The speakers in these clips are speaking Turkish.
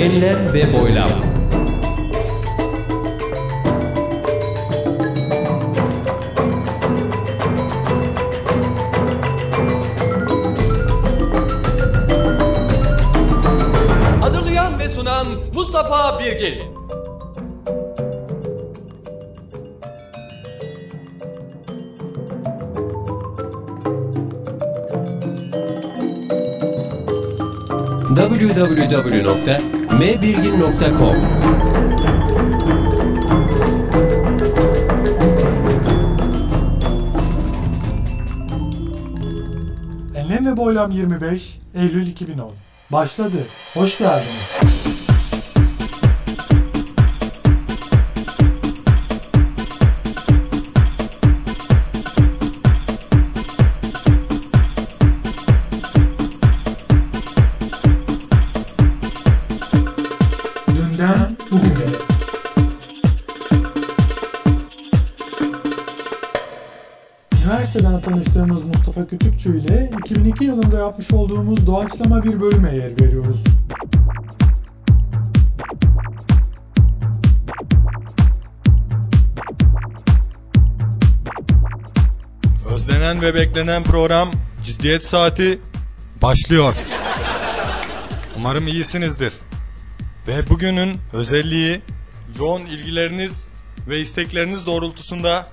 Enlem ve boylam. Hazırlayan ve sunan Mustafa Birgin. www.mbirgin.com Enlem ve Boylam 25 Eylül 2010 Başladı. Hoş geldiniz. Kütükçü ile 2002 yılında yapmış olduğumuz doğaçlama bir bölüme yer veriyoruz. Özlenen ve beklenen program Ciddiyet Saati başlıyor. Umarım iyisinizdir. Ve bugünün özelliği yoğun ilgileriniz ve istekleriniz doğrultusunda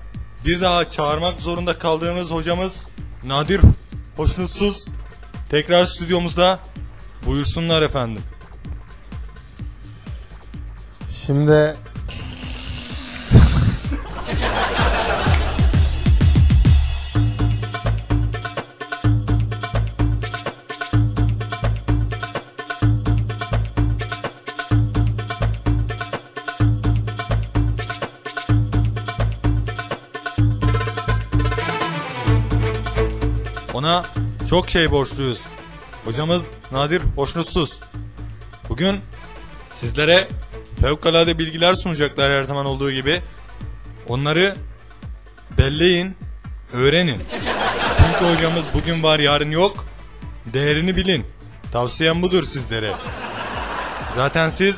bir daha çağırmak zorunda kaldığımız hocamız Nadir Hoşnutsuz tekrar stüdyomuzda buyursunlar efendim. Şimdi çok şey borçluyuz. Hocamız Nadir Hoşnutsuz. Bugün sizlere fevkalade bilgiler sunacaklar her zaman olduğu gibi. Onları belleyin, öğrenin. Çünkü hocamız bugün var yarın yok. Değerini bilin. Tavsiyem budur sizlere. Zaten siz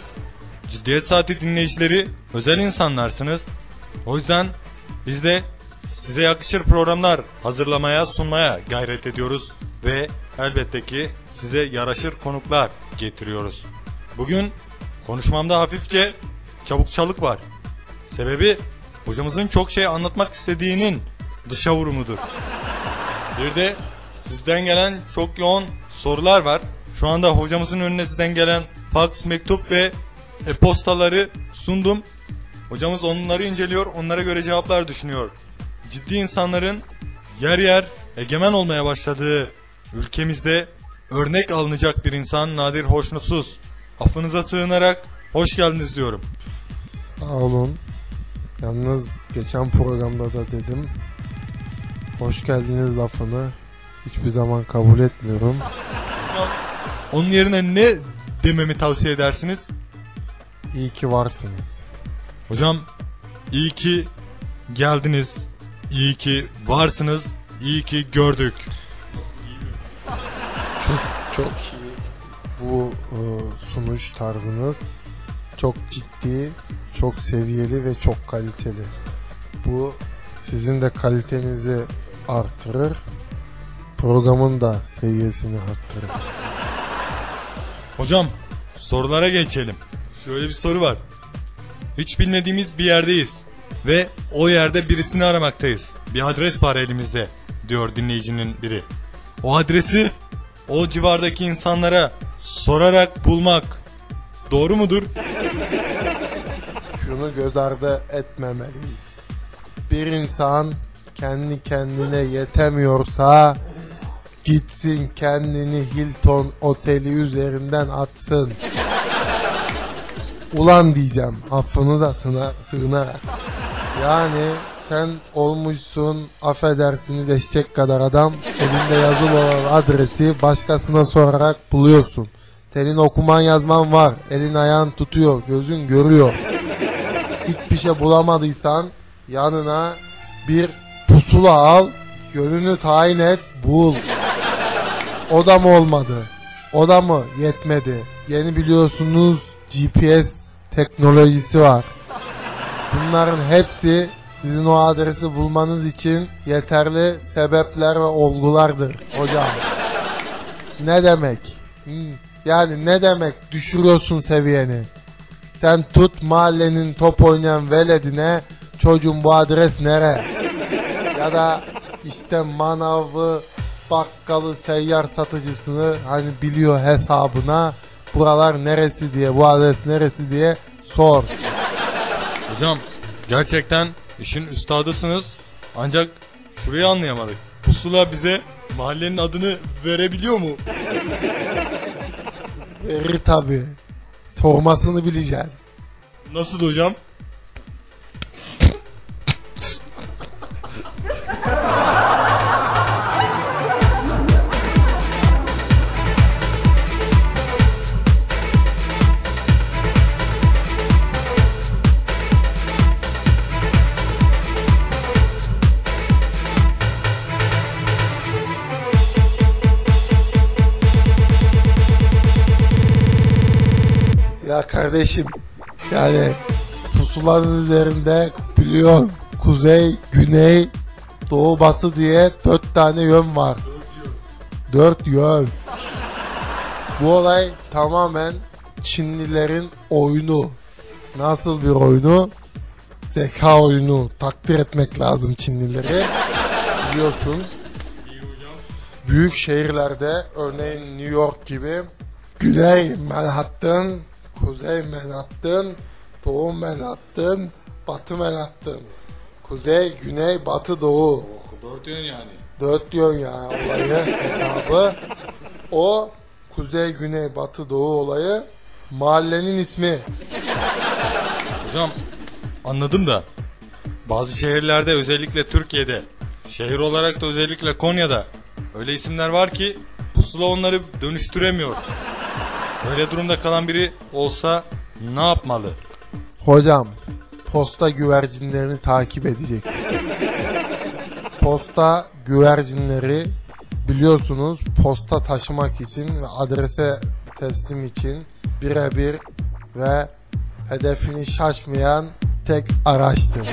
ciddiyet saati dinleyicileri özel insanlarsınız. O yüzden biz de size yakışır programlar hazırlamaya sunmaya gayret ediyoruz ve elbette ki size yaraşır konuklar getiriyoruz. Bugün konuşmamda hafifçe çabukçalık var. Sebebi hocamızın çok şey anlatmak istediğinin dışa vurumudur. Bir de sizden gelen çok yoğun sorular var. Şu anda hocamızın önüne sizden gelen fax, mektup ve e-postaları sundum. Hocamız onları inceliyor, onlara göre cevaplar düşünüyor. Ciddi insanların yer yer egemen olmaya başladığı ülkemizde örnek alınacak bir insan Nadir Hoşnutsuz. Affınıza sığınarak hoş geldiniz diyorum. sağ olun. Yalnız geçen programda da dedim. Hoş geldiniz lafını hiçbir zaman kabul etmiyorum. Onun yerine ne dememi tavsiye edersiniz? İyi ki varsınız. Hocam iyi ki geldiniz. İyi ki varsınız. İyi ki gördük. Çok iyi bu e, sunuş tarzınız. Çok ciddi, çok seviyeli ve çok kaliteli. Bu sizin de kalitenizi artırır. Programın da seviyesini arttırır. Hocam sorulara geçelim. Şöyle bir soru var. Hiç bilmediğimiz bir yerdeyiz. Ve o yerde birisini aramaktayız. Bir adres var elimizde diyor dinleyicinin biri. O adresi o civardaki insanlara sorarak bulmak doğru mudur? Şunu göz ardı etmemeliyiz. Bir insan kendi kendine yetemiyorsa gitsin kendini Hilton oteli üzerinden atsın. Ulan diyeceğim affınıza sığına- sığınarak. Yani sen olmuşsun affedersiniz eşek kadar adam elinde yazılı olan adresi başkasına sorarak buluyorsun. Senin okuman yazman var. Elin ayağın tutuyor. Gözün görüyor. Hiçbir şey bulamadıysan yanına bir pusula al. Yönünü tayin et. Bul. O da mı olmadı? O da mı yetmedi? Yeni biliyorsunuz GPS teknolojisi var. Bunların hepsi sizin o adresi bulmanız için yeterli sebepler ve olgulardır hocam. Ne demek? Yani ne demek düşürüyorsun seviyeni? Sen tut mahallenin top oynayan veledine çocuğum bu adres nere? Ya da işte manavı, bakkalı, seyyar satıcısını hani biliyor hesabına buralar neresi diye, bu adres neresi diye sor. Hocam gerçekten işin üstadısınız. Ancak şurayı anlayamadık. Pusula bize mahallenin adını verebiliyor mu? Verir tabi. Sormasını bileceksin. Nasıl hocam? Kardeşim yani pusulanın üzerinde biliyorsun kuzey, güney, doğu, batı diye dört tane yön var. Dört yön. Bu olay tamamen Çinlilerin oyunu. Nasıl bir oyunu? Zeka oyunu. Takdir etmek lazım Çinlileri. Biliyorsun. Büyük şehirlerde örneğin New York gibi Güney Manhattan, Kuzey Manhattan, Doğu Manhattan, Batı Manhattan. Kuzey, Güney, Batı, Doğu. Dört yön yani. Dört yön yani olayı hesabı. O Kuzey, Güney, Batı, Doğu olayı mahallenin ismi. Hocam anladım da bazı şehirlerde özellikle Türkiye'de şehir olarak da özellikle Konya'da öyle isimler var ki pusula onları dönüştüremiyor. Böyle durumda kalan biri olsa ne yapmalı? Hocam posta güvercinlerini takip edeceksin. Posta güvercinleri biliyorsunuz posta taşımak için ve adrese teslim için birebir ve hedefini şaşmayan tek araçtır.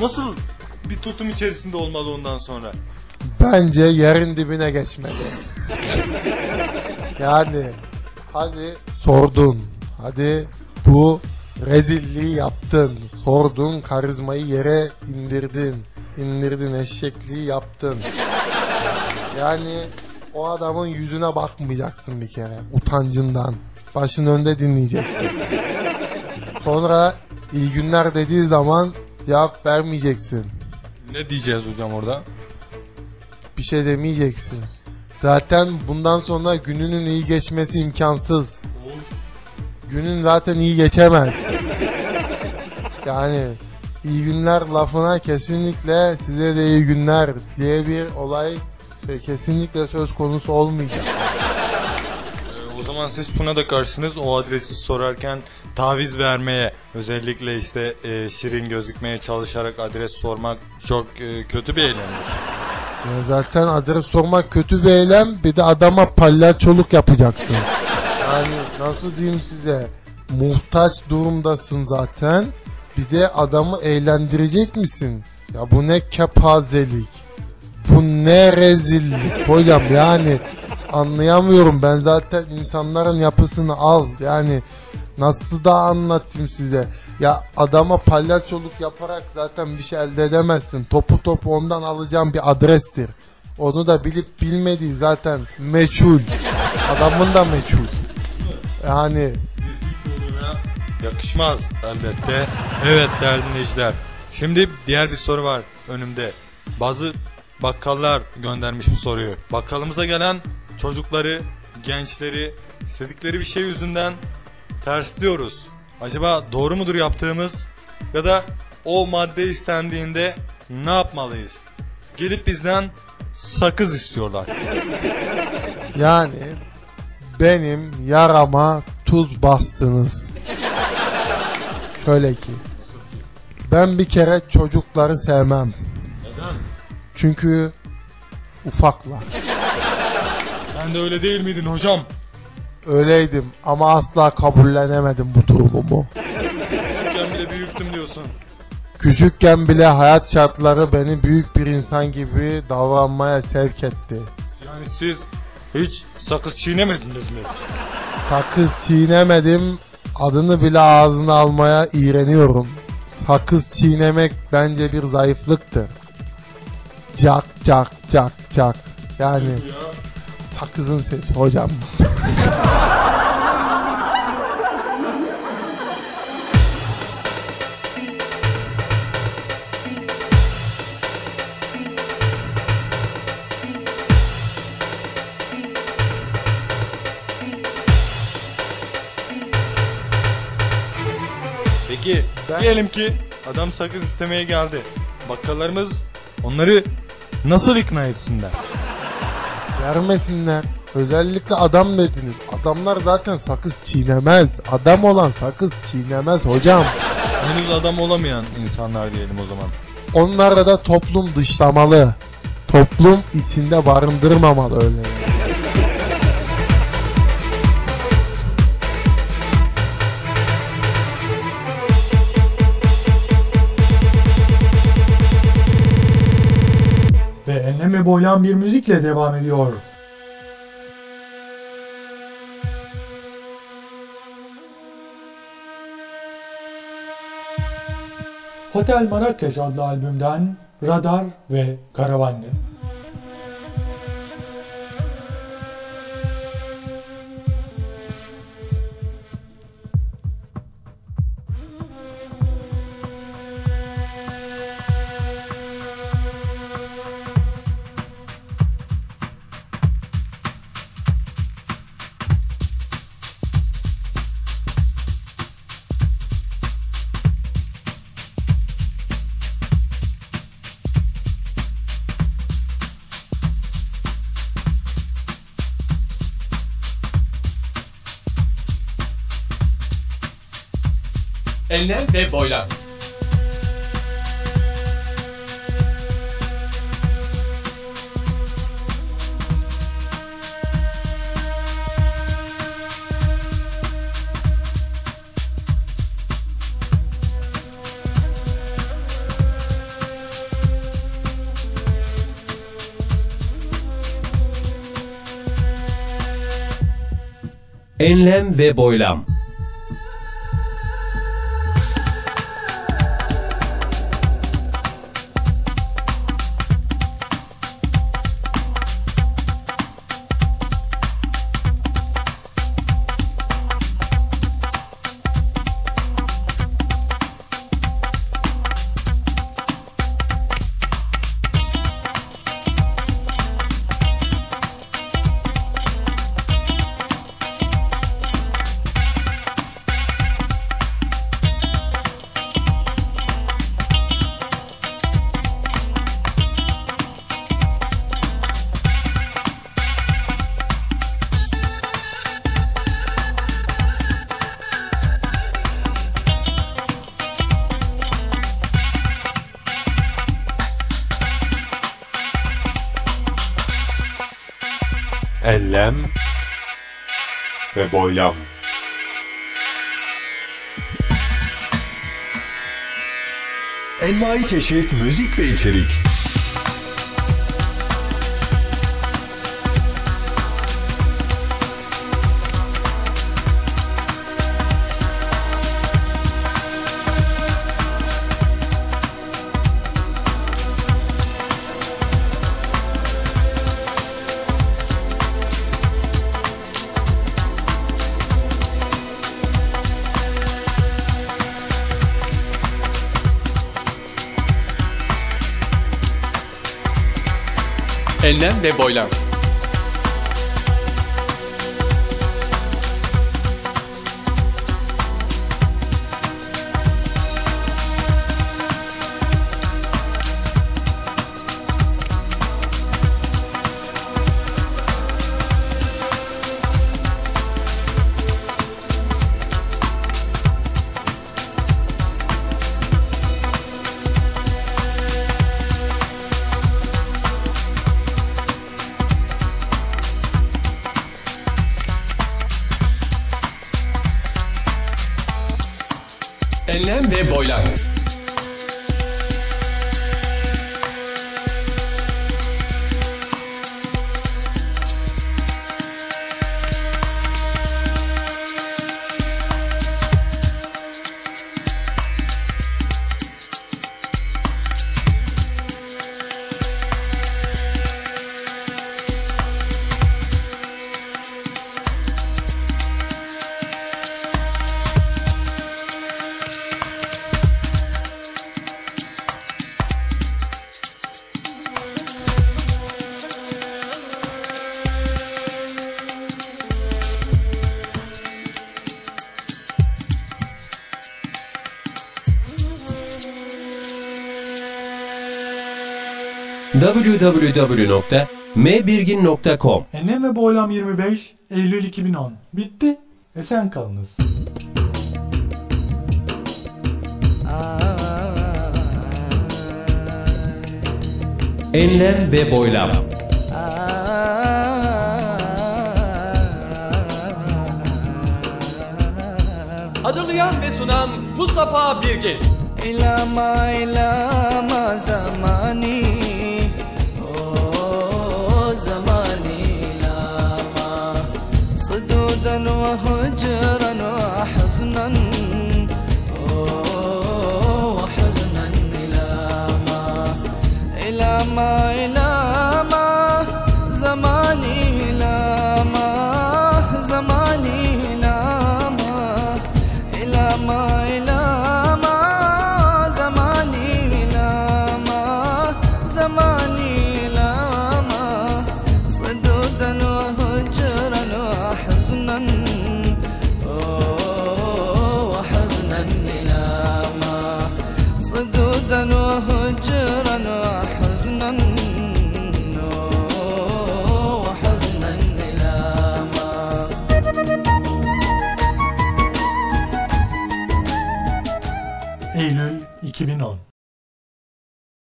Nasıl bir tutum içerisinde olmalı ondan sonra? Bence yerin dibine geçmeli. yani hadi sordun. Hadi bu rezilliği yaptın. Sordun karizmayı yere indirdin. İndirdin eşekliği yaptın. Yani o adamın yüzüne bakmayacaksın bir kere utancından. Başın önde dinleyeceksin. Sonra iyi günler dediği zaman cevap vermeyeceksin. Ne diyeceğiz hocam orada? bir şey demeyeceksin. Zaten bundan sonra gününün iyi geçmesi imkansız. Günün zaten iyi geçemez. Yani iyi günler lafına kesinlikle size de iyi günler diye bir olay kesinlikle söz konusu olmayacak. O zaman siz şuna da karşısınız o adresi sorarken taviz vermeye özellikle işte e, şirin gözükmeye çalışarak adres sormak çok e, kötü bir eylemdir. Ya zaten adres sormak kötü bir eylem bir de adama palyaçoluk yapacaksın. Yani nasıl diyeyim size muhtaç durumdasın zaten bir de adamı eğlendirecek misin? Ya bu ne kepazelik bu ne rezillik hocam yani anlayamıyorum ben zaten insanların yapısını al yani nasıl da anlatayım size ya adama palyaçoluk yaparak zaten bir şey elde edemezsin topu topu ondan alacağım bir adrestir onu da bilip bilmediği zaten meçhul adamın da meçhul yani Yakışmaz elbette. Evet değerli dinleyiciler. Şimdi diğer bir soru var önümde. Bazı bakkallar göndermiş bu soruyu. Bakkalımıza gelen çocukları, gençleri istedikleri bir şey yüzünden tersliyoruz. Acaba doğru mudur yaptığımız ya da o madde istendiğinde ne yapmalıyız? Gelip bizden sakız istiyorlar. Yani benim yarama tuz bastınız. Şöyle ki ben bir kere çocukları sevmem. Neden? Çünkü ufaklar. Sen de öyle değil miydin hocam? Öyleydim ama asla kabullenemedim bu durumumu. Küçükken bile büyüktüm diyorsun. Küçükken bile hayat şartları beni büyük bir insan gibi davranmaya sevk etti. Yani siz hiç sakız çiğnemediniz mi? Sakız çiğnemedim, adını bile ağzına almaya iğreniyorum. Sakız çiğnemek bence bir zayıflıktır. Cak cak cak cak. Yani sakızın sesi hocam. Peki Ben- diyelim ki adam sakız istemeye geldi. Bakkallarımız onları nasıl ikna etsinler? Vermesinler. Özellikle adam dediniz. Adamlar zaten sakız çiğnemez. Adam olan sakız çiğnemez hocam. Henüz adam olamayan insanlar diyelim o zaman. Onlara da toplum dışlamalı. Toplum içinde barındırmamalı öyle. Ve boylam bir müzikle devam ediyor. Hotel Marrakeş adlı albümden Radar ve Karavanlı. Enlem ve boylam. Enlem ve boylam. Ve boylam. Envai çeşit müzik ve içerik. Enlem ve boylam. www.mbirgin.com Enlem ve Boylam 25 Eylül 2010 Bitti. Esen kalınız. Enlem ve Boylam. Hazırlayan ve sunan Mustafa Birgin. İlama ilama zamani. زماني لاما صدودا وهجرا وحزنا. وحزنا إلى ما. إلى ما إلى